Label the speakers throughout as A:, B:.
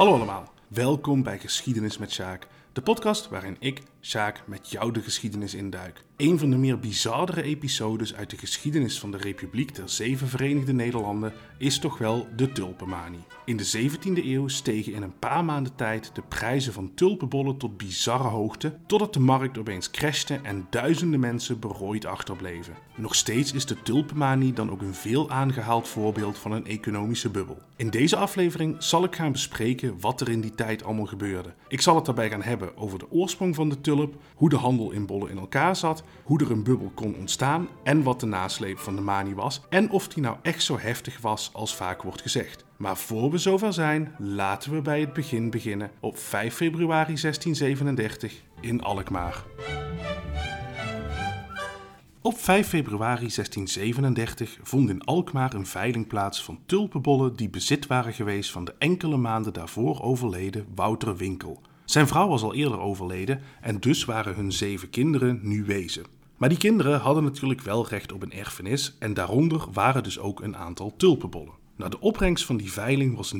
A: Hallo allemaal, welkom bij Geschiedenis met Sjaak, de podcast waarin ik, Sjaak, met jou de geschiedenis induik. Een van de meer bizardere episodes uit de geschiedenis van de Republiek der Zeven Verenigde Nederlanden is toch wel de tulpenmanie. In de 17e eeuw stegen in een paar maanden tijd de prijzen van tulpenbollen tot bizarre hoogte, totdat de markt opeens crashte en duizenden mensen berooid achterbleven. Nog steeds is de tulpenmanie dan ook een veel aangehaald voorbeeld van een economische bubbel. In deze aflevering zal ik gaan bespreken wat er in die tijd allemaal gebeurde. Ik zal het daarbij gaan hebben over de oorsprong van de tulp, hoe de handel in bollen in elkaar zat, hoe er een bubbel kon ontstaan en wat de nasleep van de manie was en of die nou echt zo heftig was als vaak wordt gezegd. Maar voor we zover zijn, laten we bij het begin beginnen op 5 februari 1637 in Alkmaar. Op 5 februari 1637 vond in Alkmaar een veiling plaats van tulpenbollen die bezit waren geweest van de enkele maanden daarvoor overleden Wouter Winkel. Zijn vrouw was al eerder overleden en dus waren hun zeven kinderen nu wezen. Maar die kinderen hadden natuurlijk wel recht op een erfenis en daaronder waren dus ook een aantal tulpenbollen. Nou, de opbrengst van die veiling was 90.000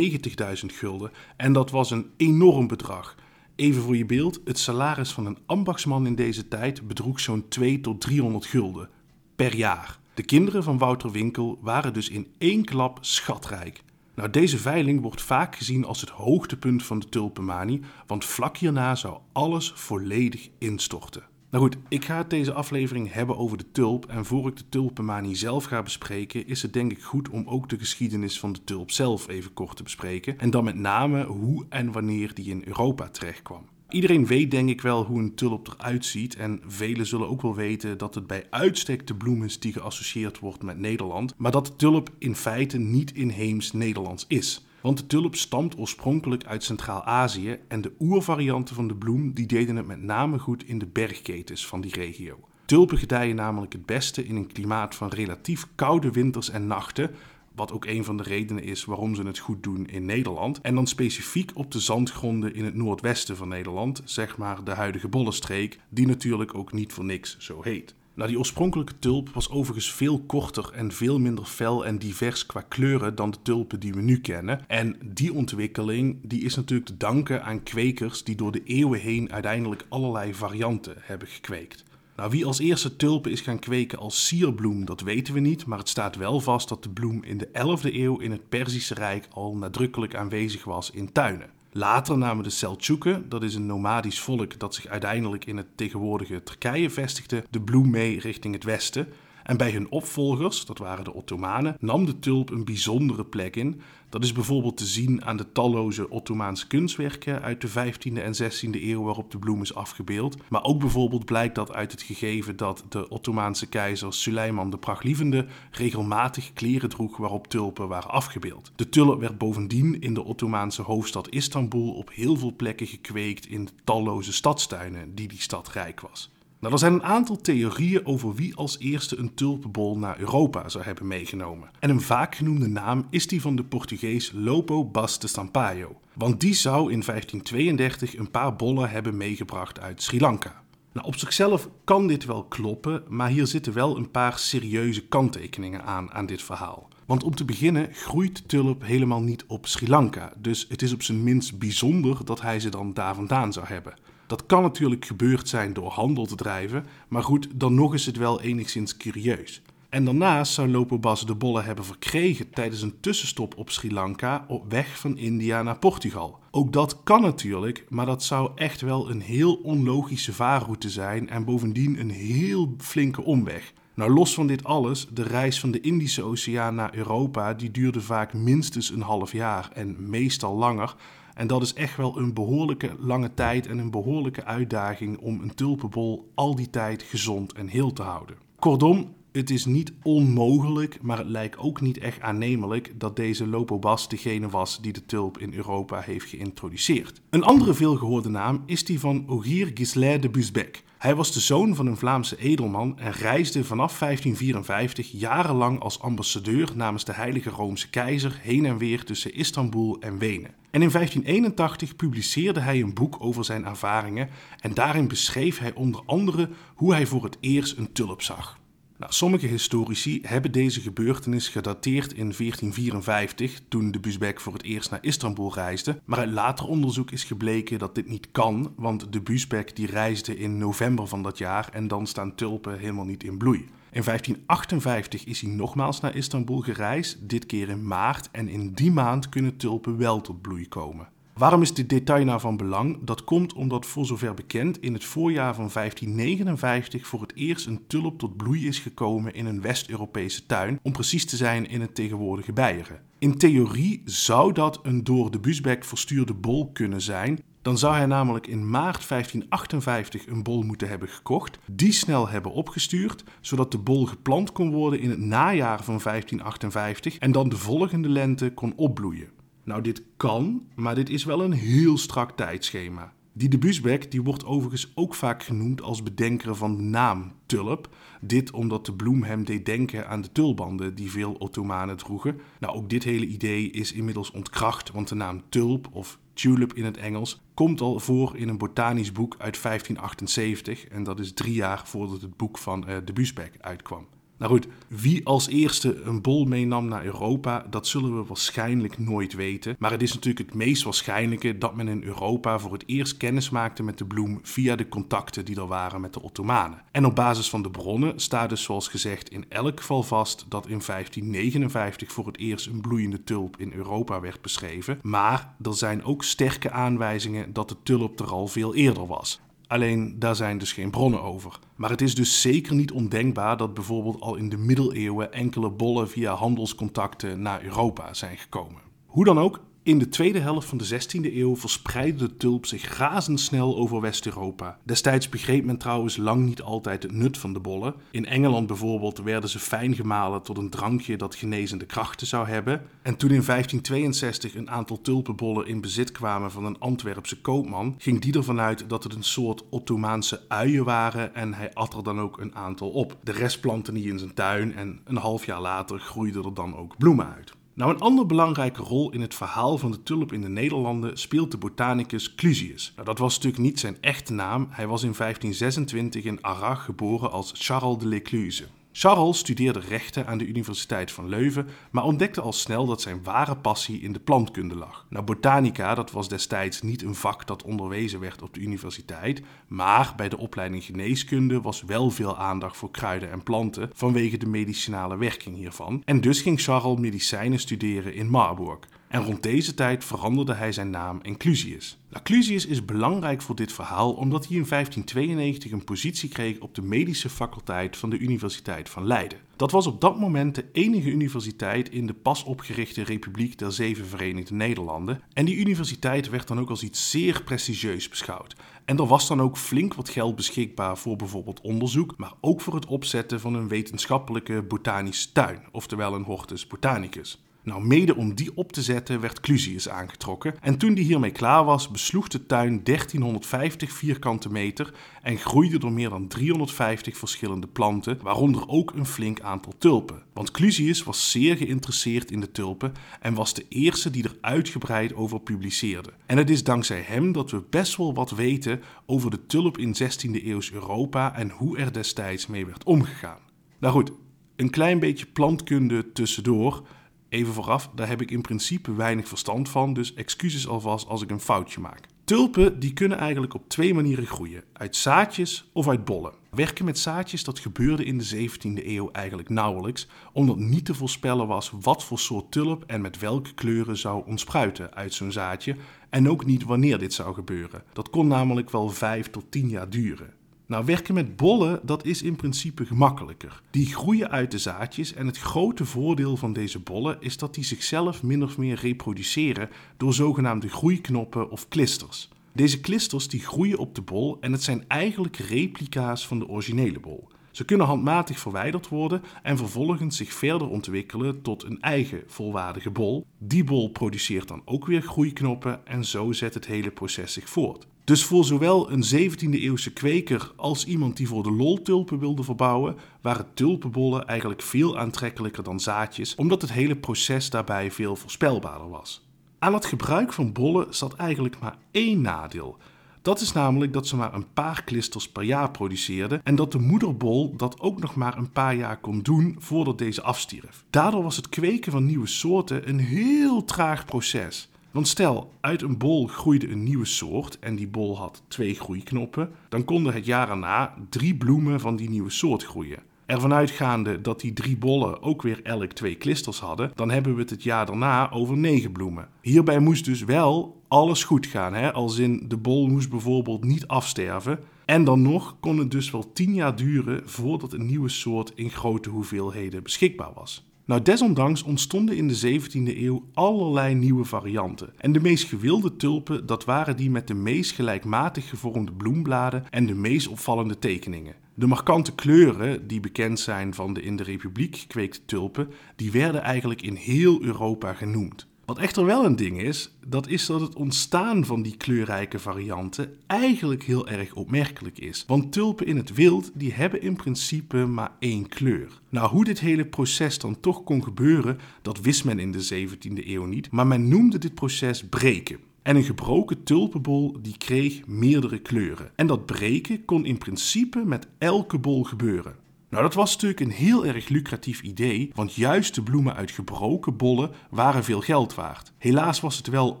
A: gulden en dat was een enorm bedrag. Even voor je beeld, het salaris van een ambachtsman in deze tijd bedroeg zo'n 2 tot 300 gulden per jaar. De kinderen van Wouter Winkel waren dus in één klap schatrijk. Nou, deze veiling wordt vaak gezien als het hoogtepunt van de tulpenmanie, want vlak hierna zou alles volledig instorten. Nou goed, ik ga het deze aflevering hebben over de tulp. En voor ik de tulpenmanie zelf ga bespreken, is het denk ik goed om ook de geschiedenis van de tulp zelf even kort te bespreken. En dan met name hoe en wanneer die in Europa terecht kwam. Iedereen weet denk ik wel hoe een tulp eruit ziet en velen zullen ook wel weten dat het bij uitstek de bloem is die geassocieerd wordt met Nederland, maar dat de tulp in feite niet inheems Nederlands is. Want de tulp stamt oorspronkelijk uit Centraal-Azië en de oervarianten van de bloem die deden het met name goed in de bergketens van die regio. Tulpen gedijen namelijk het beste in een klimaat van relatief koude winters en nachten, wat ook een van de redenen is waarom ze het goed doen in Nederland. En dan specifiek op de zandgronden in het noordwesten van Nederland, zeg maar de huidige Bollenstreek, die natuurlijk ook niet voor niks zo heet. Nou, die oorspronkelijke tulp was overigens veel korter en veel minder fel en divers qua kleuren dan de tulpen die we nu kennen. En die ontwikkeling die is natuurlijk te danken aan kwekers die door de eeuwen heen uiteindelijk allerlei varianten hebben gekweekt. Nou, wie als eerste tulpen is gaan kweken als sierbloem, dat weten we niet, maar het staat wel vast dat de bloem in de 11e eeuw in het Perzische Rijk al nadrukkelijk aanwezig was in tuinen. Later namen de Seldsjuken, dat is een nomadisch volk dat zich uiteindelijk in het tegenwoordige Turkije vestigde, de bloem mee richting het westen. En bij hun opvolgers, dat waren de Ottomanen, nam de tulp een bijzondere plek in. Dat is bijvoorbeeld te zien aan de talloze Ottomaanse kunstwerken uit de 15e en 16e eeuw waarop de bloem is afgebeeld. Maar ook bijvoorbeeld blijkt dat uit het gegeven dat de Ottomaanse keizer Suleiman de Prachtlievende regelmatig kleren droeg waarop tulpen waren afgebeeld. De tulp werd bovendien in de Ottomaanse hoofdstad Istanbul op heel veel plekken gekweekt in talloze stadstuinen die die stad rijk was. Nou, er zijn een aantal theorieën over wie als eerste een tulpenbol naar Europa zou hebben meegenomen. En een vaak genoemde naam is die van de Portugees Lopo Bas de Sampaio. Want die zou in 1532 een paar bollen hebben meegebracht uit Sri Lanka. Nou, op zichzelf kan dit wel kloppen, maar hier zitten wel een paar serieuze kanttekeningen aan aan dit verhaal. Want om te beginnen groeit tulp helemaal niet op Sri Lanka, dus het is op zijn minst bijzonder dat hij ze dan daar vandaan zou hebben. Dat kan natuurlijk gebeurd zijn door handel te drijven, maar goed, dan nog is het wel enigszins curieus. En daarnaast zou Lopobas de bollen hebben verkregen tijdens een tussenstop op Sri Lanka op weg van India naar Portugal. Ook dat kan natuurlijk, maar dat zou echt wel een heel onlogische vaarroute zijn en bovendien een heel flinke omweg. Nou, los van dit alles, de reis van de Indische Oceaan naar Europa, die duurde vaak minstens een half jaar en meestal langer. En dat is echt wel een behoorlijke lange tijd en een behoorlijke uitdaging om een tulpenbol al die tijd gezond en heel te houden. Kortom, Het is niet onmogelijk, maar het lijkt ook niet echt aannemelijk dat deze Lopobas degene was die de tulp in Europa heeft geïntroduceerd. Een andere veelgehoorde naam is die van Ogier Gislain de Busbecq. Hij was de zoon van een Vlaamse edelman en reisde vanaf 1554 jarenlang als ambassadeur namens de Heilige Roomse Keizer heen en weer tussen Istanbul en Wenen. En in 1581 publiceerde hij een boek over zijn ervaringen en daarin beschreef hij onder andere hoe hij voor het eerst een tulp zag. Nou, sommige historici hebben deze gebeurtenis gedateerd in 1454, toen de Busbek voor het eerst naar Istanbul reisde. Maar uit later onderzoek is gebleken dat dit niet kan, want de Busbek die reisde in november van dat jaar en dan staan tulpen helemaal niet in bloei. In 1558 is hij nogmaals naar Istanbul gereisd, dit keer in maart, en in die maand kunnen tulpen wel tot bloei komen. Waarom is dit detail nou van belang? Dat komt omdat voor zover bekend in het voorjaar van 1559 voor het eerst een tulp tot bloei is gekomen in een West-Europese tuin, om precies te zijn in het tegenwoordige Beieren. In theorie zou dat een door de Busbeck verstuurde bol kunnen zijn. Dan zou hij namelijk in maart 1558 een bol moeten hebben gekocht, die snel hebben opgestuurd, zodat de bol geplant kon worden in het najaar van 1558 en dan de volgende lente kon opbloeien. Nou, dit kan, maar dit is wel een heel strak tijdschema. Die de Busbeck die wordt overigens ook vaak genoemd als bedenker van de naam tulp. Dit omdat de bloem hem deed denken aan de tulbanden die veel Ottomanen droegen. Nou, ook dit hele idee is inmiddels ontkracht, want de naam tulp of tulip in het Engels komt al voor in een botanisch boek uit 1578 en dat is drie jaar voordat het boek van uh, de Busbeck uitkwam. Nou wie als eerste een bol meenam naar Europa, dat zullen we waarschijnlijk nooit weten. Maar het is natuurlijk het meest waarschijnlijke dat men in Europa voor het eerst kennis maakte met de bloem via de contacten die er waren met de Ottomanen. En op basis van de bronnen staat dus zoals gezegd in elk geval vast dat in 1559 voor het eerst een bloeiende tulp in Europa werd beschreven. Maar er zijn ook sterke aanwijzingen dat de tulp er al veel eerder was. Alleen daar zijn dus geen bronnen over. Maar het is dus zeker niet ondenkbaar dat bijvoorbeeld al in de middeleeuwen enkele bollen via handelscontacten naar Europa zijn gekomen. Hoe dan ook, in de tweede helft van de 16e eeuw verspreidde de tulp zich razendsnel over West-Europa. Destijds begreep men trouwens lang niet altijd het nut van de bollen. In Engeland bijvoorbeeld werden ze fijn gemalen tot een drankje dat genezende krachten zou hebben. En toen in 1562 een aantal tulpenbollen in bezit kwamen van een Antwerpse koopman, ging die ervan uit dat het een soort Ottomaanse uien waren en hij at er dan ook een aantal op. De rest plantte hij in zijn tuin en een half jaar later groeiden er dan ook bloemen uit. Nou, een andere belangrijke rol in het verhaal van de tulp in de Nederlanden speelt de botanicus Clusius. Nou, dat was natuurlijk niet zijn echte naam. Hij was in 1526 in Arras geboren als Charles de L'Écluse. Charles studeerde rechten aan de Universiteit van Leuven, maar ontdekte al snel dat zijn ware passie in de plantkunde lag. Nou, botanica, dat was destijds niet een vak dat onderwezen werd op de universiteit, maar bij de opleiding geneeskunde was wel veel aandacht voor kruiden en planten vanwege de medicinale werking hiervan. En dus ging Charles medicijnen studeren in Marburg. En rond deze tijd veranderde hij zijn naam in Clusius. Nou, Clusius is belangrijk voor dit verhaal omdat hij in 1592 een positie kreeg op de medische faculteit van de Universiteit van Leiden. Dat was op dat moment de enige universiteit in de pas opgerichte Republiek der Zeven Verenigde Nederlanden. En die universiteit werd dan ook als iets zeer prestigieus beschouwd. En er was dan ook flink wat geld beschikbaar voor bijvoorbeeld onderzoek, maar ook voor het opzetten van een wetenschappelijke botanische tuin, oftewel een hortus botanicus. Nou, mede om die op te zetten werd Clusius aangetrokken. En toen die hiermee klaar was, besloeg de tuin 1350 vierkante meter en groeide er meer dan 350 verschillende planten, waaronder ook een flink aantal tulpen. Want Clusius was zeer geïnteresseerd in de tulpen en was de eerste die er uitgebreid over publiceerde. En het is dankzij hem dat we best wel wat weten over de tulp in 16e eeuws Europa en hoe er destijds mee werd omgegaan. Nou goed, een klein beetje plantkunde tussendoor. Even vooraf, daar heb ik in principe weinig verstand van, dus excuses alvast als ik een foutje maak. Tulpen die kunnen eigenlijk op twee manieren groeien: uit zaadjes of uit bollen. Werken met zaadjes dat gebeurde in de 17e eeuw eigenlijk nauwelijks, omdat niet te voorspellen was wat voor soort tulp en met welke kleuren zou ontspruiten uit zo'n zaadje en ook niet wanneer dit zou gebeuren. Dat kon namelijk wel 5 tot 10 jaar duren. Nou, werken met bollen, dat is in principe gemakkelijker. Die groeien uit de zaadjes en het grote voordeel van deze bollen is dat die zichzelf min of meer reproduceren door zogenaamde groeiknoppen of klisters. Deze klisters die groeien op de bol en het zijn eigenlijk replica's van de originele bol. Ze kunnen handmatig verwijderd worden en vervolgens zich verder ontwikkelen tot een eigen volwaardige bol. Die bol produceert dan ook weer groeiknoppen en zo zet het hele proces zich voort. Dus voor zowel een 17e eeuwse kweker als iemand die voor de lol tulpen wilde verbouwen, waren tulpenbollen eigenlijk veel aantrekkelijker dan zaadjes, omdat het hele proces daarbij veel voorspelbaarder was. Aan het gebruik van bollen zat eigenlijk maar één nadeel. Dat is namelijk dat ze maar een paar klisters per jaar produceerden en dat de moederbol dat ook nog maar een paar jaar kon doen voordat deze afstierf. Daardoor was het kweken van nieuwe soorten een heel traag proces. Want stel, uit een bol groeide een nieuwe soort en die bol had twee groeiknoppen, dan konden het jaar erna drie bloemen van die nieuwe soort groeien. Ervan uitgaande dat die drie bollen ook weer elk twee klisters hadden, dan hebben we het het jaar daarna over negen bloemen. Hierbij moest dus wel alles goed gaan, hè? als in de bol moest bijvoorbeeld niet afsterven. En dan nog kon het dus wel tien jaar duren voordat een nieuwe soort in grote hoeveelheden beschikbaar was. Nou, desondanks ontstonden in de 17e eeuw allerlei nieuwe varianten. En de meest gewilde tulpen, dat waren die met de meest gelijkmatig gevormde bloembladen en de meest opvallende tekeningen. De markante kleuren, die bekend zijn van de in de Republiek gekweekte tulpen, die werden eigenlijk in heel Europa genoemd. Wat echter wel een ding is, dat is dat het ontstaan van die kleurrijke varianten eigenlijk heel erg opmerkelijk is. Want tulpen in het wild, die hebben in principe maar één kleur. Nou, hoe dit hele proces dan toch kon gebeuren, dat wist men in de 17e eeuw niet, maar men noemde dit proces breken. En een gebroken tulpenbol die kreeg meerdere kleuren. En dat breken kon in principe met elke bol gebeuren. Nou, dat was natuurlijk een heel erg lucratief idee, want juist de bloemen uit gebroken bollen waren veel geld waard. Helaas was het wel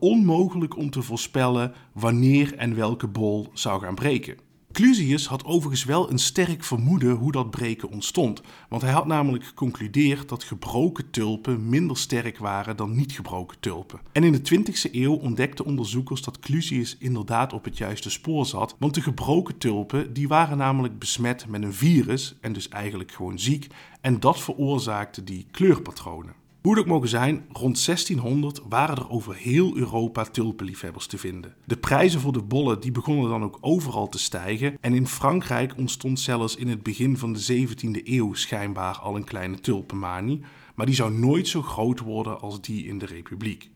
A: onmogelijk om te voorspellen wanneer en welke bol zou gaan breken. Clusius had overigens wel een sterk vermoeden hoe dat breken ontstond, want hij had namelijk geconcludeerd dat gebroken tulpen minder sterk waren dan niet gebroken tulpen. En in de 20e eeuw ontdekten onderzoekers dat Clusius inderdaad op het juiste spoor zat, want de gebroken tulpen die waren namelijk besmet met een virus en dus eigenlijk gewoon ziek en dat veroorzaakte die kleurpatronen. Hoe ook mogen zijn, rond 1600 waren er over heel Europa tulpenliefhebbers te vinden. De prijzen voor de bollen die begonnen dan ook overal te stijgen en in Frankrijk ontstond zelfs in het begin van de 17e eeuw schijnbaar al een kleine tulpenmanie, maar die zou nooit zo groot worden als die in de Republiek.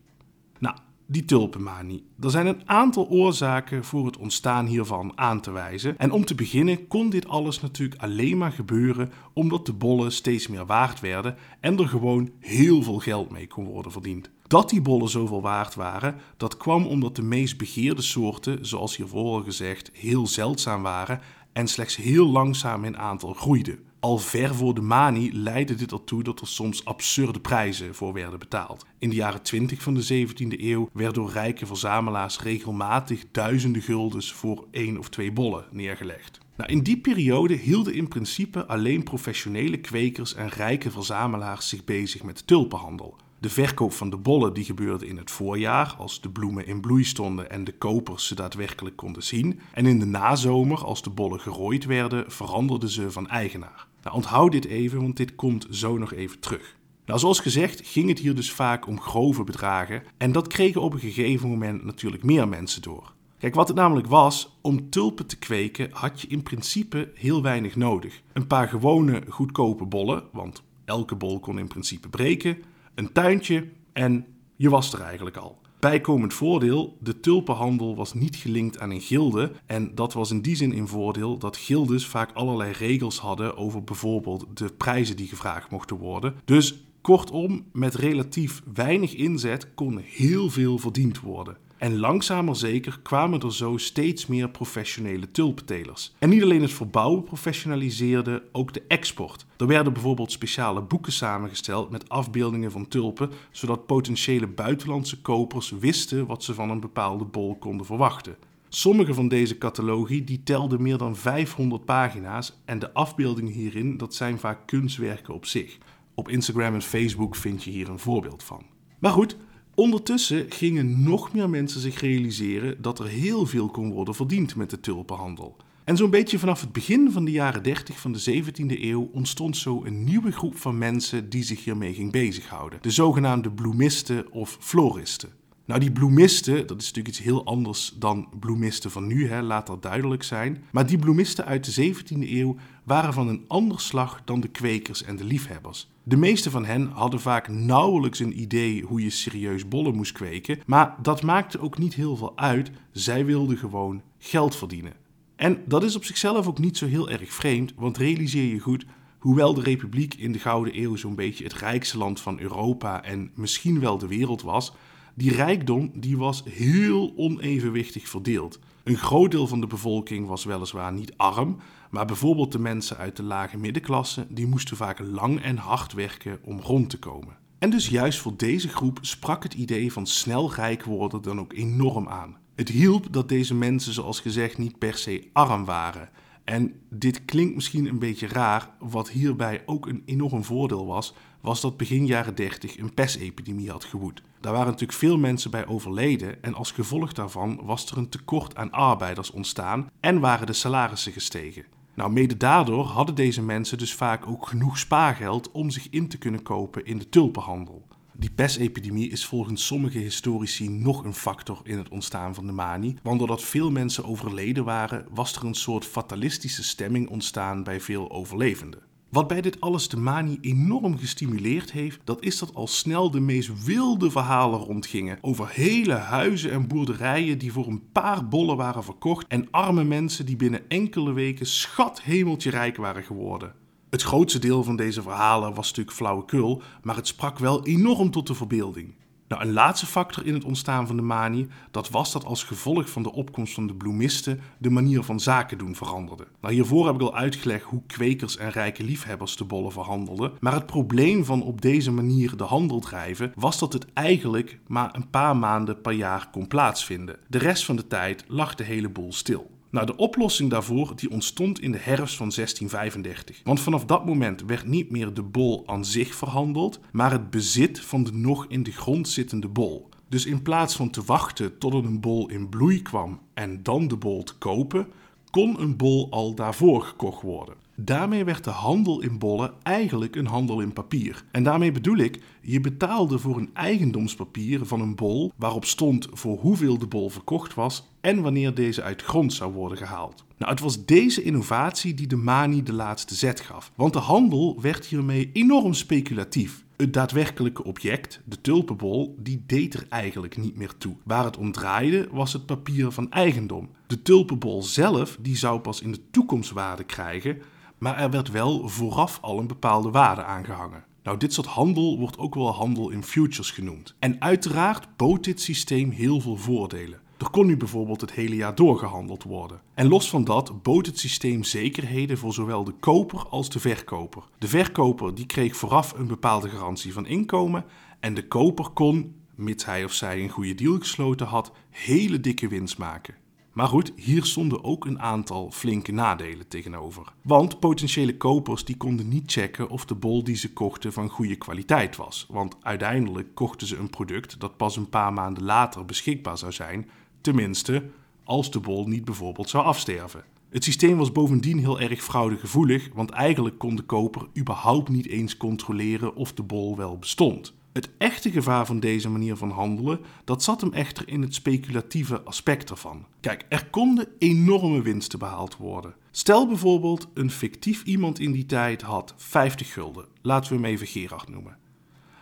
A: Die tulpenmanie. Er zijn een aantal oorzaken voor het ontstaan hiervan aan te wijzen. En om te beginnen kon dit alles natuurlijk alleen maar gebeuren omdat de bollen steeds meer waard werden en er gewoon heel veel geld mee kon worden verdiend. Dat die bollen zoveel waard waren, dat kwam omdat de meest begeerde soorten, zoals hiervoor al gezegd, heel zeldzaam waren en slechts heel langzaam in aantal groeiden. Al ver voor de manie leidde dit ertoe dat er soms absurde prijzen voor werden betaald. In de jaren 20 van de 17e eeuw werden door rijke verzamelaars regelmatig duizenden guldens voor één of twee bollen neergelegd. Nou, in die periode hielden in principe alleen professionele kwekers en rijke verzamelaars zich bezig met de tulpenhandel. De verkoop van de bollen die gebeurde in het voorjaar, als de bloemen in bloei stonden en de kopers ze daadwerkelijk konden zien. En in de nazomer, als de bollen gerooid werden, veranderden ze van eigenaar. Nou, onthoud dit even, want dit komt zo nog even terug. Nou, zoals gezegd ging het hier dus vaak om grove bedragen en dat kregen op een gegeven moment natuurlijk meer mensen door. Kijk, wat het namelijk was, om tulpen te kweken had je in principe heel weinig nodig. Een paar gewone goedkope bollen, want elke bol kon in principe breken, een tuintje en je was er eigenlijk al. Bijkomend voordeel, de tulpenhandel was niet gelinkt aan een gilde en dat was in die zin een voordeel dat gildes vaak allerlei regels hadden over bijvoorbeeld de prijzen die gevraagd mochten worden. Dus kortom, met relatief weinig inzet kon heel veel verdiend worden. En langzaam maar zeker kwamen er zo steeds meer professionele tulpentelers. En niet alleen het verbouwen professionaliseerde, ook de export. Er werden bijvoorbeeld speciale boeken samengesteld met afbeeldingen van tulpen, zodat potentiële buitenlandse kopers wisten wat ze van een bepaalde bol konden verwachten. Sommige van deze catalogi die telden meer dan 500 pagina's en de afbeeldingen hierin dat zijn vaak kunstwerken op zich. Op Instagram en Facebook vind je hier een voorbeeld van. Maar goed, Ondertussen gingen nog meer mensen zich realiseren dat er heel veel kon worden verdiend met de tulpenhandel. En zo'n beetje vanaf het begin van de jaren 30 van de 17e eeuw ontstond zo een nieuwe groep van mensen die zich hiermee ging bezighouden: de zogenaamde bloemisten of floristen. Nou, die bloemisten, dat is natuurlijk iets heel anders dan bloemisten van nu, hè, laat dat duidelijk zijn. Maar die bloemisten uit de 17e eeuw waren van een ander slag dan de kwekers en de liefhebbers. De meeste van hen hadden vaak nauwelijks een idee hoe je serieus bollen moest kweken, maar dat maakte ook niet heel veel uit. Zij wilden gewoon geld verdienen. En dat is op zichzelf ook niet zo heel erg vreemd, want realiseer je goed, hoewel de Republiek in de Gouden Eeuw zo'n beetje het rijkste land van Europa en misschien wel de wereld was, die rijkdom die was heel onevenwichtig verdeeld. Een groot deel van de bevolking was weliswaar niet arm, maar bijvoorbeeld de mensen uit de lage middenklasse die moesten vaak lang en hard werken om rond te komen. En dus juist voor deze groep sprak het idee van snel rijk worden dan ook enorm aan. Het hielp dat deze mensen, zoals gezegd, niet per se arm waren. En dit klinkt misschien een beetje raar, wat hierbij ook een enorm voordeel was, was dat begin jaren 30 een pestepidemie had gewoed. Daar waren natuurlijk veel mensen bij overleden en als gevolg daarvan was er een tekort aan arbeiders ontstaan en waren de salarissen gestegen. Nou, mede daardoor hadden deze mensen dus vaak ook genoeg spaargeld om zich in te kunnen kopen in de tulpenhandel. Die pestepidemie is volgens sommige historici nog een factor in het ontstaan van de manie, want doordat veel mensen overleden waren, was er een soort fatalistische stemming ontstaan bij veel overlevenden. Wat bij dit alles de manie enorm gestimuleerd heeft, dat is dat al snel de meest wilde verhalen rondgingen over hele huizen en boerderijen die voor een paar bollen waren verkocht en arme mensen die binnen enkele weken schat hemeltje rijk waren geworden. Het grootste deel van deze verhalen was natuurlijk flauwekul, maar het sprak wel enorm tot de verbeelding. Nou, een laatste factor in het ontstaan van de manie, dat was dat als gevolg van de opkomst van de bloemisten de manier van zaken doen veranderde. Nou, hiervoor heb ik al uitgelegd hoe kwekers en rijke liefhebbers de bollen verhandelden, maar het probleem van op deze manier de handel drijven was dat het eigenlijk maar een paar maanden per jaar kon plaatsvinden. De rest van de tijd lag de hele boel stil. Nou, de oplossing daarvoor die ontstond in de herfst van 1635. Want vanaf dat moment werd niet meer de bol aan zich verhandeld, maar het bezit van de nog in de grond zittende bol. Dus in plaats van te wachten tot een bol in bloei kwam en dan de bol te kopen, kon een bol al daarvoor gekocht worden. Daarmee werd de handel in bollen eigenlijk een handel in papier. En daarmee bedoel ik, je betaalde voor een eigendomspapier van een bol waarop stond voor hoeveel de bol verkocht was en wanneer deze uit grond zou worden gehaald. Nou, het was deze innovatie die de manie de laatste zet gaf, want de handel werd hiermee enorm speculatief. Het daadwerkelijke object, de tulpenbol, die deed er eigenlijk niet meer toe. Waar het om draaide was het papier van eigendom. De tulpenbol zelf die zou pas in de toekomst waarde krijgen, maar er werd wel vooraf al een bepaalde waarde aangehangen. Nou, dit soort handel wordt ook wel handel in futures genoemd. En uiteraard bood dit systeem heel veel voordelen. Er kon nu bijvoorbeeld het hele jaar doorgehandeld worden. En los van dat bood het systeem zekerheden voor zowel de koper als de verkoper. De verkoper die kreeg vooraf een bepaalde garantie van inkomen en de koper kon, mits hij of zij een goede deal gesloten had, hele dikke winst maken. Maar goed, hier stonden ook een aantal flinke nadelen tegenover. Want potentiële kopers die konden niet checken of de bol die ze kochten van goede kwaliteit was. Want uiteindelijk kochten ze een product dat pas een paar maanden later beschikbaar zou zijn, tenminste als de bol niet bijvoorbeeld zou afsterven. Het systeem was bovendien heel erg fraudegevoelig, want eigenlijk kon de koper überhaupt niet eens controleren of de bol wel bestond. Het echte gevaar van deze manier van handelen, dat zat hem echter in het speculatieve aspect ervan. Kijk, er konden enorme winsten behaald worden. Stel bijvoorbeeld, een fictief iemand in die tijd had 50 gulden. Laten we hem even Gerard noemen.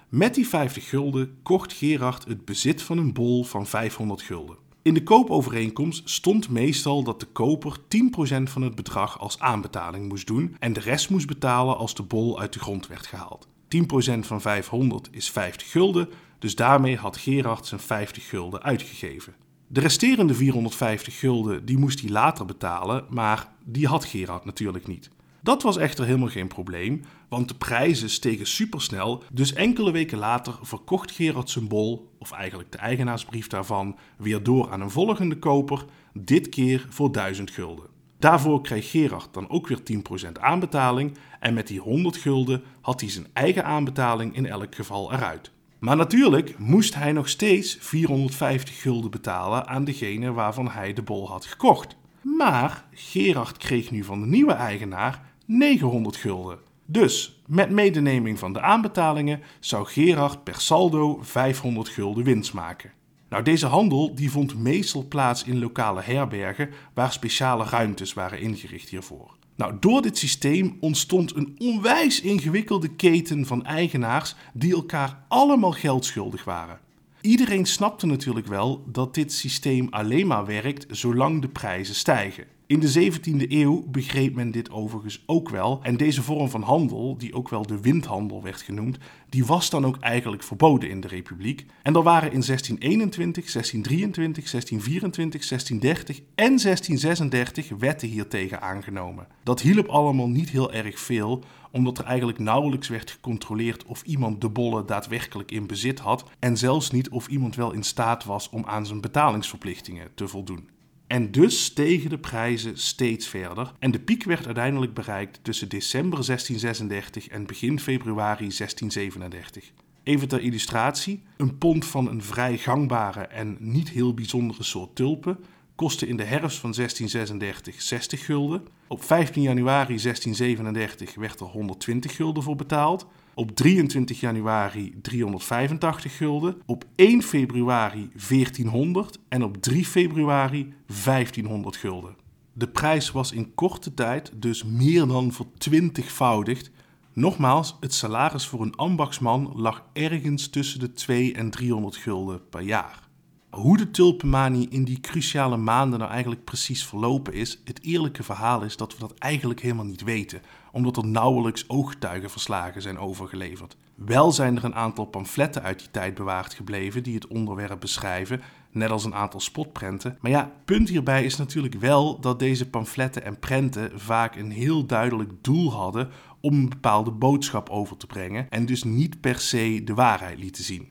A: Met die 50 gulden kocht Gerard het bezit van een bol van 500 gulden. In de koopovereenkomst stond meestal dat de koper 10% van het bedrag als aanbetaling moest doen en de rest moest betalen als de bol uit de grond werd gehaald. 10% van 500 is 50 gulden, dus daarmee had Gerard zijn 50 gulden uitgegeven. De resterende 450 gulden die moest hij later betalen, maar die had Gerard natuurlijk niet. Dat was echter helemaal geen probleem, want de prijzen stegen supersnel, dus enkele weken later verkocht Gerard zijn bol, of eigenlijk de eigenaarsbrief daarvan, weer door aan een volgende koper, dit keer voor 1000 gulden. Daarvoor kreeg Gerard dan ook weer 10% aanbetaling en met die 100 gulden had hij zijn eigen aanbetaling in elk geval eruit. Maar natuurlijk moest hij nog steeds 450 gulden betalen aan degene waarvan hij de bol had gekocht. Maar Gerard kreeg nu van de nieuwe eigenaar 900 gulden. Dus met medeneming van de aanbetalingen zou Gerard per saldo 500 gulden winst maken. Nou, deze handel die vond meestal plaats in lokale herbergen waar speciale ruimtes waren ingericht hiervoor. Nou, door dit systeem ontstond een onwijs ingewikkelde keten van eigenaars die elkaar allemaal geld schuldig waren. Iedereen snapte natuurlijk wel dat dit systeem alleen maar werkt zolang de prijzen stijgen. In de 17e eeuw begreep men dit overigens ook wel. En deze vorm van handel, die ook wel de windhandel werd genoemd, die was dan ook eigenlijk verboden in de Republiek. En er waren in 1621, 1623, 1624, 1630 en 1636 wetten hiertegen aangenomen. Dat hielp allemaal niet heel erg veel, omdat er eigenlijk nauwelijks werd gecontroleerd of iemand de bollen daadwerkelijk in bezit had en zelfs niet of iemand wel in staat was om aan zijn betalingsverplichtingen te voldoen. En dus stegen de prijzen steeds verder en de piek werd uiteindelijk bereikt tussen december 1636 en begin februari 1637. Even ter illustratie, een pond van een vrij gangbare en niet heel bijzondere soort tulpen kostte in de herfst van 1636 60 gulden. Op 15 januari 1637 werd er 120 gulden voor betaald. Op 23 januari 385 gulden. Op 1 februari 1400 en op 3 februari 1500 gulden. De prijs was in korte tijd dus meer dan vertwintigvoudigd. Nogmaals, het salaris voor een ambachtsman lag ergens tussen de 2 en 300 gulden per jaar. Hoe de tulpenmanie in die cruciale maanden nou eigenlijk precies verlopen is, het eerlijke verhaal is dat we dat eigenlijk helemaal niet weten, omdat er nauwelijks ooggetuigenverslagen zijn overgeleverd. Wel zijn er een aantal pamfletten uit die tijd bewaard gebleven die het onderwerp beschrijven, net als een aantal spotprenten. Maar ja, punt hierbij is natuurlijk wel dat deze pamfletten en prenten vaak een heel duidelijk doel hadden om een bepaalde boodschap over te brengen en dus niet per se de waarheid lieten zien.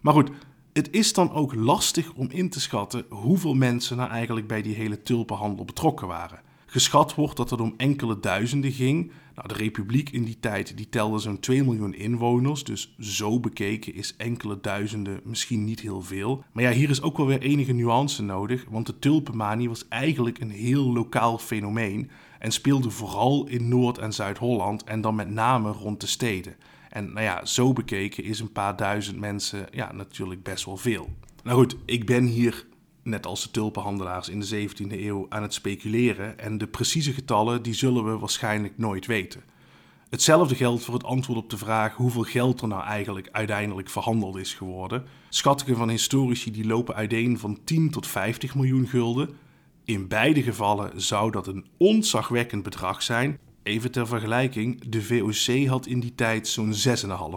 A: Maar goed, het is dan ook lastig om in te schatten hoeveel mensen nou eigenlijk bij die hele tulpenhandel betrokken waren. Geschat wordt dat het om enkele duizenden ging. Nou, de republiek in die tijd die telde zo'n 2 miljoen inwoners, dus zo bekeken is enkele duizenden misschien niet heel veel. Maar ja, hier is ook wel weer enige nuance nodig, want de tulpenmanie was eigenlijk een heel lokaal fenomeen en speelde vooral in Noord- en Zuid-Holland en dan met name rond de steden. En nou ja, zo bekeken is een paar duizend mensen ja, natuurlijk best wel veel. Nou goed, ik ben hier, net als de tulpenhandelaars in de 17e eeuw, aan het speculeren. En de precieze getallen die zullen we waarschijnlijk nooit weten. Hetzelfde geldt voor het antwoord op de vraag hoeveel geld er nou eigenlijk uiteindelijk verhandeld is geworden. Schattingen van historici die lopen uiteen van 10 tot 50 miljoen gulden. In beide gevallen zou dat een ontzagwekkend bedrag zijn. Even ter vergelijking, de VOC had in die tijd zo'n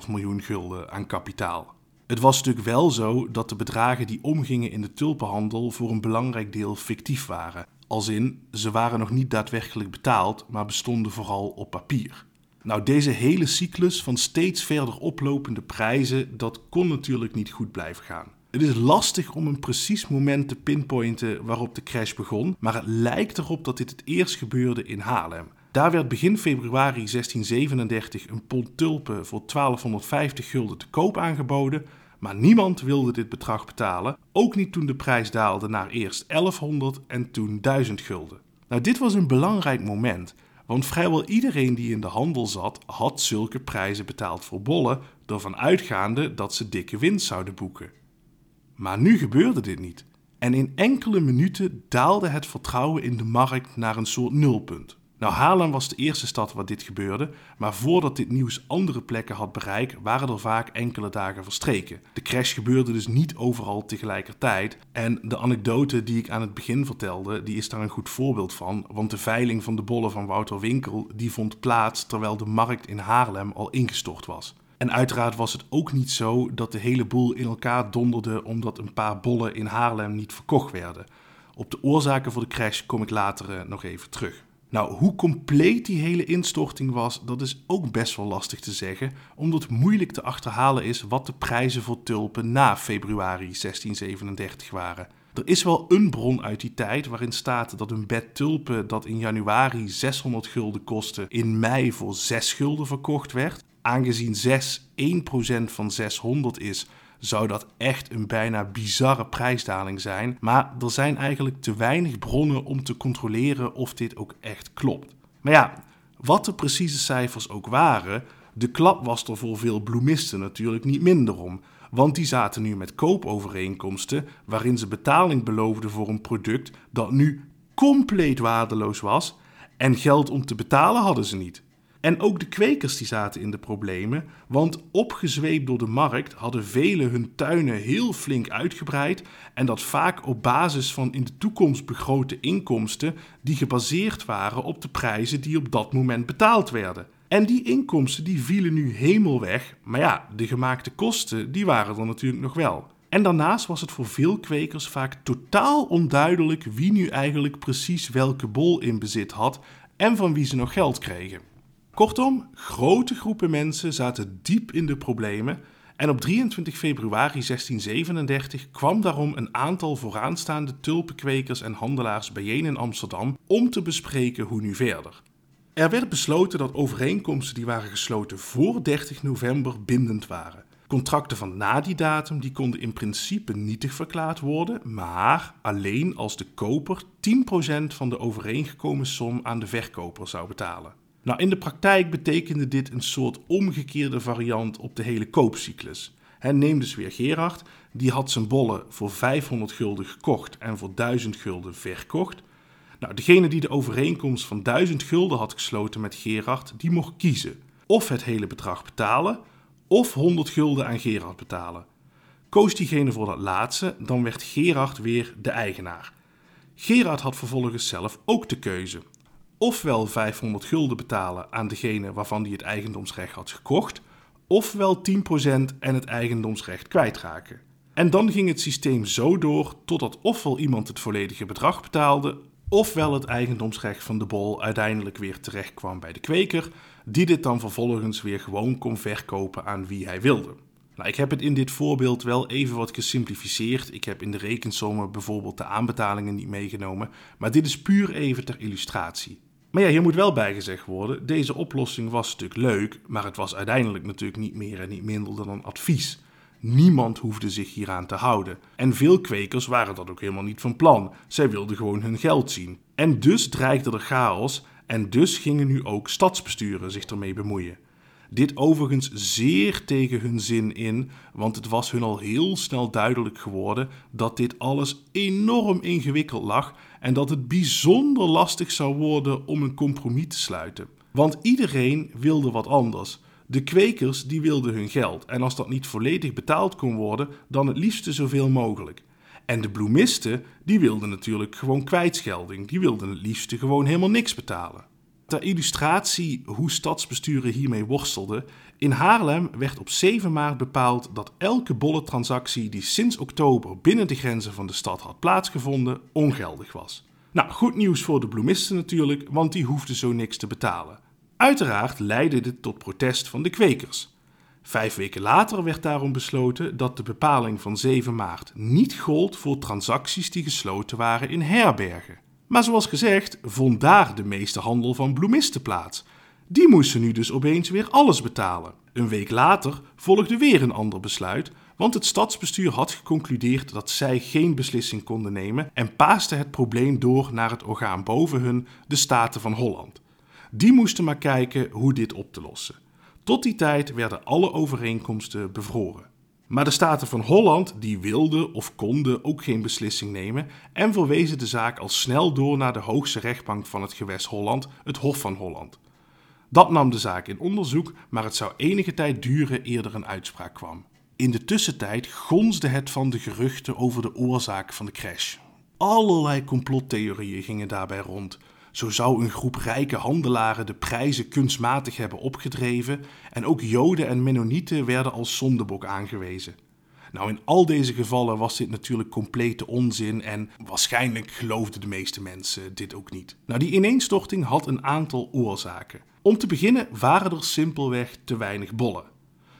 A: 6,5 miljoen gulden aan kapitaal. Het was natuurlijk wel zo dat de bedragen die omgingen in de tulpenhandel voor een belangrijk deel fictief waren. Als in, ze waren nog niet daadwerkelijk betaald, maar bestonden vooral op papier. Nou, deze hele cyclus van steeds verder oplopende prijzen, dat kon natuurlijk niet goed blijven gaan. Het is lastig om een precies moment te pinpointen waarop de crash begon, maar het lijkt erop dat dit het eerst gebeurde in Haarlem. Daar werd begin februari 1637 een pond tulpen voor 1250 gulden te koop aangeboden, maar niemand wilde dit bedrag betalen, ook niet toen de prijs daalde naar eerst 1100 en toen 1000 gulden. Nou, dit was een belangrijk moment, want vrijwel iedereen die in de handel zat, had zulke prijzen betaald voor bollen, ervan uitgaande dat ze dikke winst zouden boeken. Maar nu gebeurde dit niet. En in enkele minuten daalde het vertrouwen in de markt naar een soort nulpunt. Nou, Haarlem was de eerste stad waar dit gebeurde, maar voordat dit nieuws andere plekken had bereikt, waren er vaak enkele dagen verstreken. De crash gebeurde dus niet overal tegelijkertijd. En de anekdote die ik aan het begin vertelde, die is daar een goed voorbeeld van, want de veiling van de bollen van Wouter Winkel, die vond plaats terwijl de markt in Haarlem al ingestort was. En uiteraard was het ook niet zo dat de hele boel in elkaar donderde omdat een paar bollen in Haarlem niet verkocht werden. Op de oorzaken voor de crash kom ik later eh, nog even terug. Nou, hoe compleet die hele instorting was, dat is ook best wel lastig te zeggen, omdat moeilijk te achterhalen is wat de prijzen voor tulpen na februari 1637 waren. Er is wel een bron uit die tijd waarin staat dat een bed tulpen dat in januari 600 gulden kostte, in mei voor 6 gulden verkocht werd. Aangezien 6 1% van 600 is, zou dat echt een bijna bizarre prijsdaling zijn. Maar er zijn eigenlijk te weinig bronnen om te controleren of dit ook echt klopt. Maar ja, wat de precieze cijfers ook waren, de klap was er voor veel bloemisten natuurlijk niet minder om. want die zaten nu met koopovereenkomsten waarin ze betaling beloofden voor een product dat nu compleet waardeloos was en geld om te betalen hadden ze niet. En ook de kwekers die zaten in de problemen, want opgezweept door de markt hadden velen hun tuinen heel flink uitgebreid en dat vaak op basis van in de toekomst begrote inkomsten die gebaseerd waren op de prijzen die op dat moment betaald werden. En die inkomsten die vielen nu helemaal weg, maar ja, de gemaakte kosten die waren er natuurlijk nog wel. En daarnaast was het voor veel kwekers vaak totaal onduidelijk wie nu eigenlijk precies welke bol in bezit had en van wie ze nog geld kregen. Kortom, grote groepen mensen zaten diep in de problemen en op 23 februari 1637 kwam daarom een aantal vooraanstaande tulpenkwekers en handelaars bijeen in Amsterdam om te bespreken hoe nu verder. Er werd besloten dat overeenkomsten die waren gesloten voor 30 november bindend waren. Contracten van na die datum die konden in principe nietig verklaard worden, maar alleen als de koper 10% van de overeengekomen som aan de verkoper zou betalen. Nou, in de praktijk betekende dit een soort omgekeerde variant op de hele koopcyclus. He, neem dus weer Gerard, die had zijn bollen voor 500 gulden gekocht en voor 1000 gulden verkocht. Nou, degene die de overeenkomst van 1000 gulden had gesloten met Gerard, die mocht kiezen. Of het hele bedrag betalen, of 100 gulden aan Gerard betalen. Koos diegene voor dat laatste, dan werd Gerard weer de eigenaar. Gerard had vervolgens zelf ook de keuze ofwel 500 gulden betalen aan degene waarvan hij het eigendomsrecht had gekocht, ofwel 10% en het eigendomsrecht kwijtraken. En dan ging het systeem zo door totdat ofwel iemand het volledige bedrag betaalde, ofwel het eigendomsrecht van de bol uiteindelijk weer terecht kwam bij de kweker, die dit dan vervolgens weer gewoon kon verkopen aan wie hij wilde. Nou, ik heb het in dit voorbeeld wel even wat gesimplificeerd. Ik heb in de rekensommen bijvoorbeeld de aanbetalingen niet meegenomen, maar dit is puur even ter illustratie. Maar ja, hier moet wel bijgezegd worden: deze oplossing was stuk leuk, maar het was uiteindelijk natuurlijk niet meer en niet minder dan een advies. Niemand hoefde zich hieraan te houden. En veel kwekers waren dat ook helemaal niet van plan. Zij wilden gewoon hun geld zien. En dus dreigde er chaos en dus gingen nu ook stadsbesturen zich ermee bemoeien. Dit overigens zeer tegen hun zin in, want het was hun al heel snel duidelijk geworden dat dit alles enorm ingewikkeld lag en dat het bijzonder lastig zou worden om een compromis te sluiten. Want iedereen wilde wat anders. De kwekers die wilden hun geld en als dat niet volledig betaald kon worden, dan het liefste zoveel mogelijk. En de bloemisten die wilden natuurlijk gewoon kwijtschelding, die wilden het liefste gewoon helemaal niks betalen. Ter illustratie hoe stadsbesturen hiermee worstelden, in Haarlem werd op 7 maart bepaald dat elke bolle transactie die sinds oktober binnen de grenzen van de stad had plaatsgevonden, ongeldig was. Nou, goed nieuws voor de bloemisten natuurlijk, want die hoefden zo niks te betalen. Uiteraard leidde dit tot protest van de kwekers. Vijf weken later werd daarom besloten dat de bepaling van 7 maart niet gold voor transacties die gesloten waren in herbergen. Maar zoals gezegd, vond daar de meeste handel van bloemisten plaats. Die moesten nu dus opeens weer alles betalen. Een week later volgde weer een ander besluit, want het stadsbestuur had geconcludeerd dat zij geen beslissing konden nemen en paaste het probleem door naar het orgaan boven hun, de Staten van Holland. Die moesten maar kijken hoe dit op te lossen. Tot die tijd werden alle overeenkomsten bevroren. Maar de Staten van Holland die wilden of konden ook geen beslissing nemen en verwezen de zaak al snel door naar de hoogste rechtbank van het gewest Holland, het Hof van Holland. Dat nam de zaak in onderzoek, maar het zou enige tijd duren eer er een uitspraak kwam. In de tussentijd gonsde het van de geruchten over de oorzaak van de crash. Allerlei complottheorieën gingen daarbij rond. Zo zou een groep rijke handelaren de prijzen kunstmatig hebben opgedreven en ook Joden en Mennonieten werden als zondebok aangewezen. Nou, in al deze gevallen was dit natuurlijk complete onzin en waarschijnlijk geloofden de meeste mensen dit ook niet. Nou, die ineenstorting had een aantal oorzaken. Om te beginnen waren er simpelweg te weinig bollen.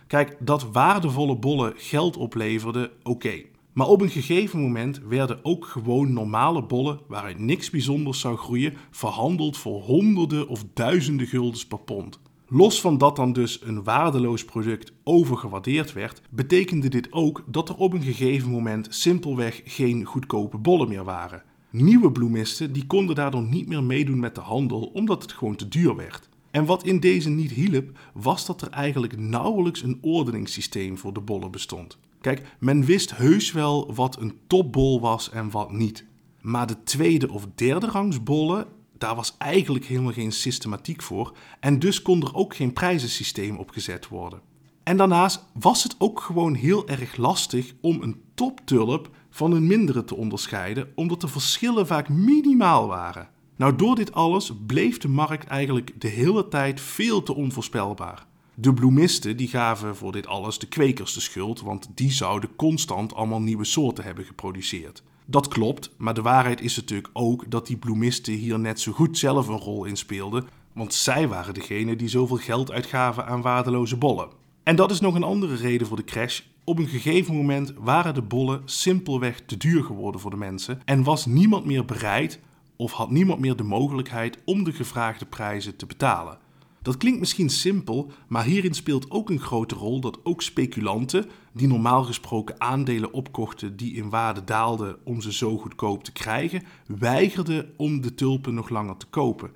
A: Kijk, dat waardevolle bollen geld opleverden, oké. Maar op een gegeven moment werden ook gewoon normale bollen, waaruit niks bijzonders zou groeien, verhandeld voor honderden of duizenden guldens per pond. Los van dat dan dus een waardeloos product overgewaardeerd werd, betekende dit ook dat er op een gegeven moment simpelweg geen goedkope bollen meer waren. Nieuwe bloemisten die konden daardoor niet meer meedoen met de handel omdat het gewoon te duur werd. En wat in deze niet hielp, was dat er eigenlijk nauwelijks een ordeningssysteem voor de bollen bestond. Kijk, men wist heus wel wat een topbol was en wat niet. Maar de tweede of derde rangs bollen, daar was eigenlijk helemaal geen systematiek voor. En dus kon er ook geen prijzensysteem op gezet worden. En daarnaast was het ook gewoon heel erg lastig om een toptulp van een mindere te onderscheiden, omdat de verschillen vaak minimaal waren. Nou, door dit alles bleef de markt eigenlijk de hele tijd veel te onvoorspelbaar. De bloemisten die gaven voor dit alles de kwekers de schuld, want die zouden constant allemaal nieuwe soorten hebben geproduceerd. Dat klopt, maar de waarheid is natuurlijk ook dat die bloemisten hier net zo goed zelf een rol in speelden, want zij waren degene die zoveel geld uitgaven aan waardeloze bollen. En dat is nog een andere reden voor de crash. Op een gegeven moment waren de bollen simpelweg te duur geworden voor de mensen en was niemand meer bereid of had niemand meer de mogelijkheid om de gevraagde prijzen te betalen. Dat klinkt misschien simpel, maar hierin speelt ook een grote rol dat ook speculanten, die normaal gesproken aandelen opkochten die in waarde daalden om ze zo goedkoop te krijgen, weigerden om de tulpen nog langer te kopen.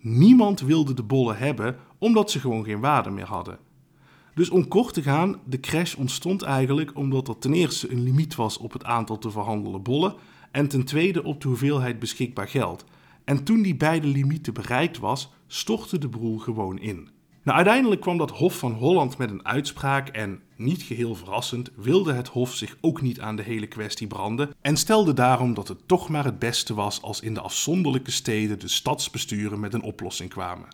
A: Niemand wilde de bollen hebben omdat ze gewoon geen waarde meer hadden. Dus om kort te gaan, de crash ontstond eigenlijk omdat er ten eerste een limiet was op het aantal te verhandelen bollen en ten tweede op de hoeveelheid beschikbaar geld. En toen die beide limieten bereikt was, stortte de boel gewoon in. Nou, uiteindelijk kwam dat Hof van Holland met een uitspraak en, niet geheel verrassend, wilde het Hof zich ook niet aan de hele kwestie branden en stelde daarom dat het toch maar het beste was als in de afzonderlijke steden de stadsbesturen met een oplossing kwamen.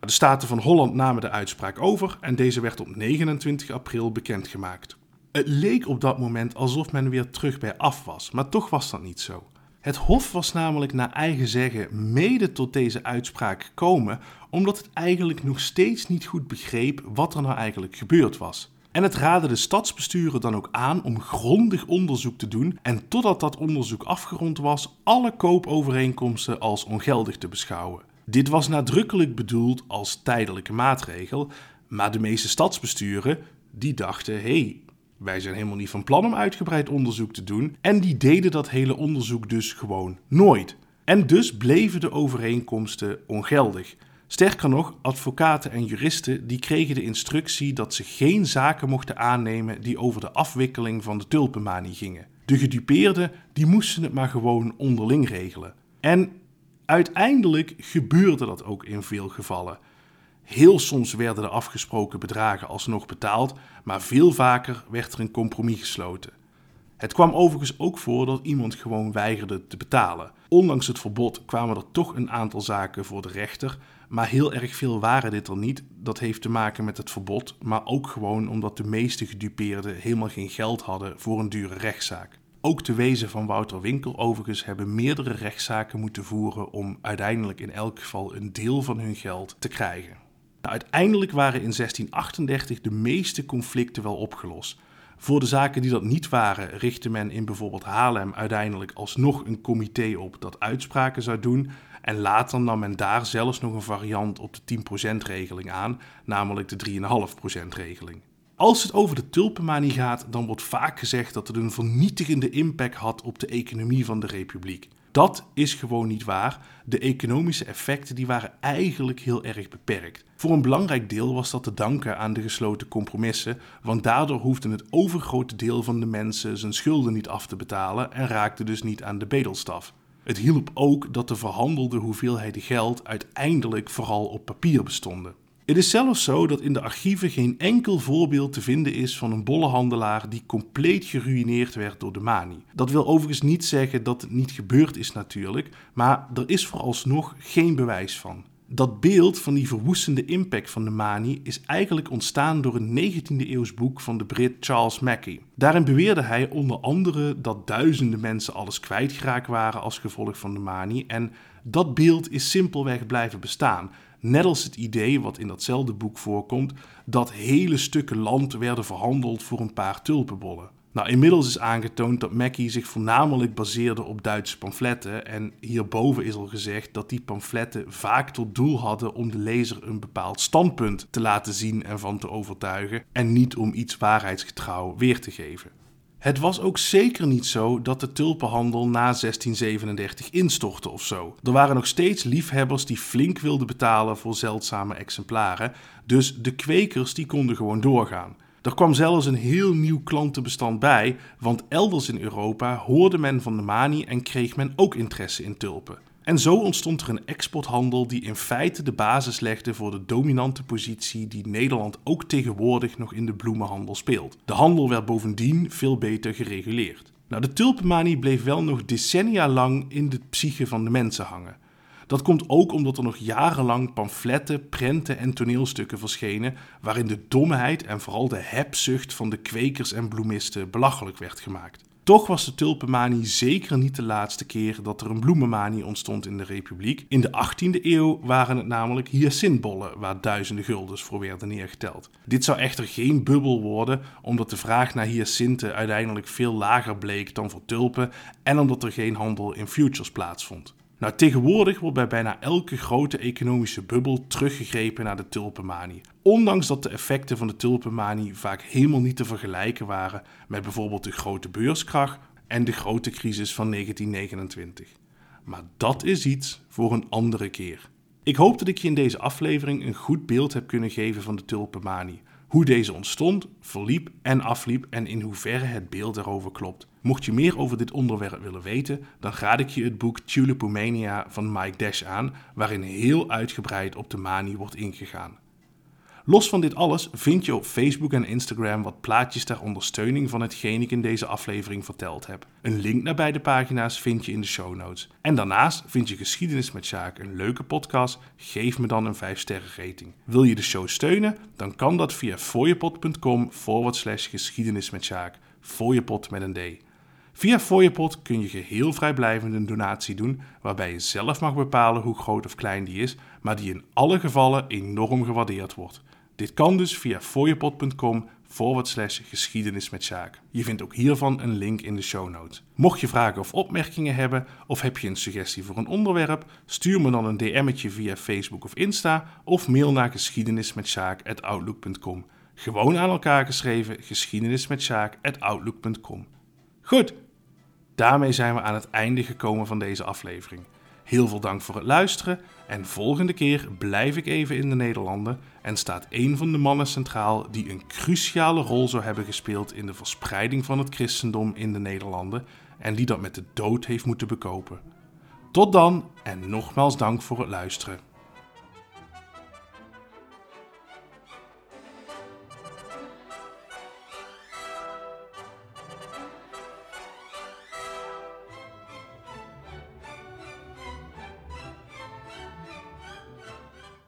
A: De Staten van Holland namen de uitspraak over en deze werd op 29 april bekendgemaakt. Het leek op dat moment alsof men weer terug bij af was, maar toch was dat niet zo. Het Hof was namelijk naar eigen zeggen mede tot deze uitspraak gekomen omdat het eigenlijk nog steeds niet goed begreep wat er nou eigenlijk gebeurd was. En het raadde de stadsbesturen dan ook aan om grondig onderzoek te doen en totdat dat onderzoek afgerond was, alle koopovereenkomsten als ongeldig te beschouwen. Dit was nadrukkelijk bedoeld als tijdelijke maatregel, maar de meeste stadsbesturen die dachten: hé, hey, wij zijn helemaal niet van plan om uitgebreid onderzoek te doen. En die deden dat hele onderzoek dus gewoon nooit. En dus bleven de overeenkomsten ongeldig. Sterker nog, advocaten en juristen die kregen de instructie dat ze geen zaken mochten aannemen die over de afwikkeling van de tulpenmanie gingen. De gedupeerden die moesten het maar gewoon onderling regelen. En uiteindelijk gebeurde dat ook in veel gevallen. Heel soms werden de afgesproken bedragen alsnog betaald, maar veel vaker werd er een compromis gesloten. Het kwam overigens ook voor dat iemand gewoon weigerde te betalen. Ondanks het verbod kwamen er toch een aantal zaken voor de rechter, maar heel erg veel waren dit er niet. Dat heeft te maken met het verbod, maar ook gewoon omdat de meeste gedupeerden helemaal geen geld hadden voor een dure rechtszaak. Ook de wezen van Wouter Winkel overigens hebben meerdere rechtszaken moeten voeren om uiteindelijk in elk geval een deel van hun geld te krijgen. Nou, uiteindelijk waren in 1638 de meeste conflicten wel opgelost. Voor de zaken die dat niet waren, richtte men in bijvoorbeeld Haarlem uiteindelijk alsnog een comité op dat uitspraken zou doen. En later nam men daar zelfs nog een variant op de 10%-regeling aan, namelijk de 3,5%-regeling. Als het over de tulpenmanie gaat, dan wordt vaak gezegd dat het een vernietigende impact had op de economie van de republiek. Dat is gewoon niet waar. De economische effecten die waren eigenlijk heel erg beperkt. Voor een belangrijk deel was dat te danken aan de gesloten compromissen, want daardoor hoefde het overgrote deel van de mensen zijn schulden niet af te betalen en raakte dus niet aan de bedelstaf. Het hielp ook dat de verhandelde hoeveelheden geld uiteindelijk vooral op papier bestonden. Het is zelfs zo dat in de archieven geen enkel voorbeeld te vinden is van een bollehandelaar die compleet geruineerd werd door de manie. Dat wil overigens niet zeggen dat het niet gebeurd is natuurlijk, maar er is vooralsnog geen bewijs van. Dat beeld van die verwoestende impact van de manie is eigenlijk ontstaan door een 19e eeuws boek van de Brit Charles Mackey. Daarin beweerde hij onder andere dat duizenden mensen alles kwijtgeraakt waren als gevolg van de manie en dat beeld is simpelweg blijven bestaan. Net als het idee, wat in datzelfde boek voorkomt, dat hele stukken land werden verhandeld voor een paar tulpenbollen. Nou, inmiddels is aangetoond dat Mackie zich voornamelijk baseerde op Duitse pamfletten. En hierboven is al gezegd dat die pamfletten vaak tot doel hadden om de lezer een bepaald standpunt te laten zien en van te overtuigen. En niet om iets waarheidsgetrouw weer te geven. Het was ook zeker niet zo dat de tulpenhandel na 1637 instortte of zo. Er waren nog steeds liefhebbers die flink wilden betalen voor zeldzame exemplaren, dus de kwekers die konden gewoon doorgaan. Er kwam zelfs een heel nieuw klantenbestand bij, want elders in Europa hoorde men van de manie en kreeg men ook interesse in tulpen. En zo ontstond er een exporthandel die in feite de basis legde voor de dominante positie die Nederland ook tegenwoordig nog in de bloemenhandel speelt. De handel werd bovendien veel beter gereguleerd. Nou, de tulpenmanie bleef wel nog decennia lang in de psyche van de mensen hangen. Dat komt ook omdat er nog jarenlang pamfletten, prenten en toneelstukken verschenen waarin de domheid en vooral de hebzucht van de kwekers en bloemisten belachelijk werd gemaakt. Toch was de tulpenmanie zeker niet de laatste keer dat er een bloemenmanie ontstond in de Republiek. In de 18e eeuw waren het namelijk hyacintbollen waar duizenden guldens voor werden neergeteld. Dit zou echter geen bubbel worden, omdat de vraag naar hyacinten uiteindelijk veel lager bleek dan voor tulpen en omdat er geen handel in futures plaatsvond. Nou, tegenwoordig wordt bij bijna elke grote economische bubbel teruggegrepen naar de tulpenmanie. Ondanks dat de effecten van de tulpenmanie vaak helemaal niet te vergelijken waren met bijvoorbeeld de grote beurskracht en de grote crisis van 1929. Maar dat is iets voor een andere keer. Ik hoop dat ik je in deze aflevering een goed beeld heb kunnen geven van de tulpenmanie hoe deze ontstond, verliep en afliep en in hoeverre het beeld erover klopt. Mocht je meer over dit onderwerp willen weten, dan raad ik je het boek Tulipomania van Mike Dash aan, waarin heel uitgebreid op de manie wordt ingegaan. Los van dit alles vind je op Facebook en Instagram wat plaatjes ter ondersteuning van hetgeen ik in deze aflevering verteld heb. Een link naar beide pagina's vind je in de show notes. En daarnaast vind je Geschiedenis met Sjaak een leuke podcast. Geef me dan een 5 sterren rating. Wil je de show steunen? Dan kan dat via fooiepot.com forward slash geschiedenis met Sjaak. Fooiepot met een D. Via Fooiepot kun je geheel vrijblijvend een donatie doen, waarbij je zelf mag bepalen hoe groot of klein die is, maar die in alle gevallen enorm gewaardeerd wordt. Dit kan dus via fooiepot.com forward slash geschiedenis met Sjaak. Je vindt ook hiervan een link in de show notes. Mocht je vragen of opmerkingen hebben of heb je een suggestie voor een onderwerp, stuur me dan een DM'tje via Facebook of Insta of mail naar geschiedenismetsjaak.outlook.com. Gewoon aan elkaar geschreven geschiedenismetsjaak.outlook.com. Goed, daarmee zijn we aan het einde gekomen van deze aflevering. Heel veel dank voor het luisteren en volgende keer blijf ik even in de Nederlanden en staat een van de mannen centraal die een cruciale rol zou hebben gespeeld in de verspreiding van het christendom in de Nederlanden en die dat met de dood heeft moeten bekopen. Tot dan en nogmaals dank voor het luisteren.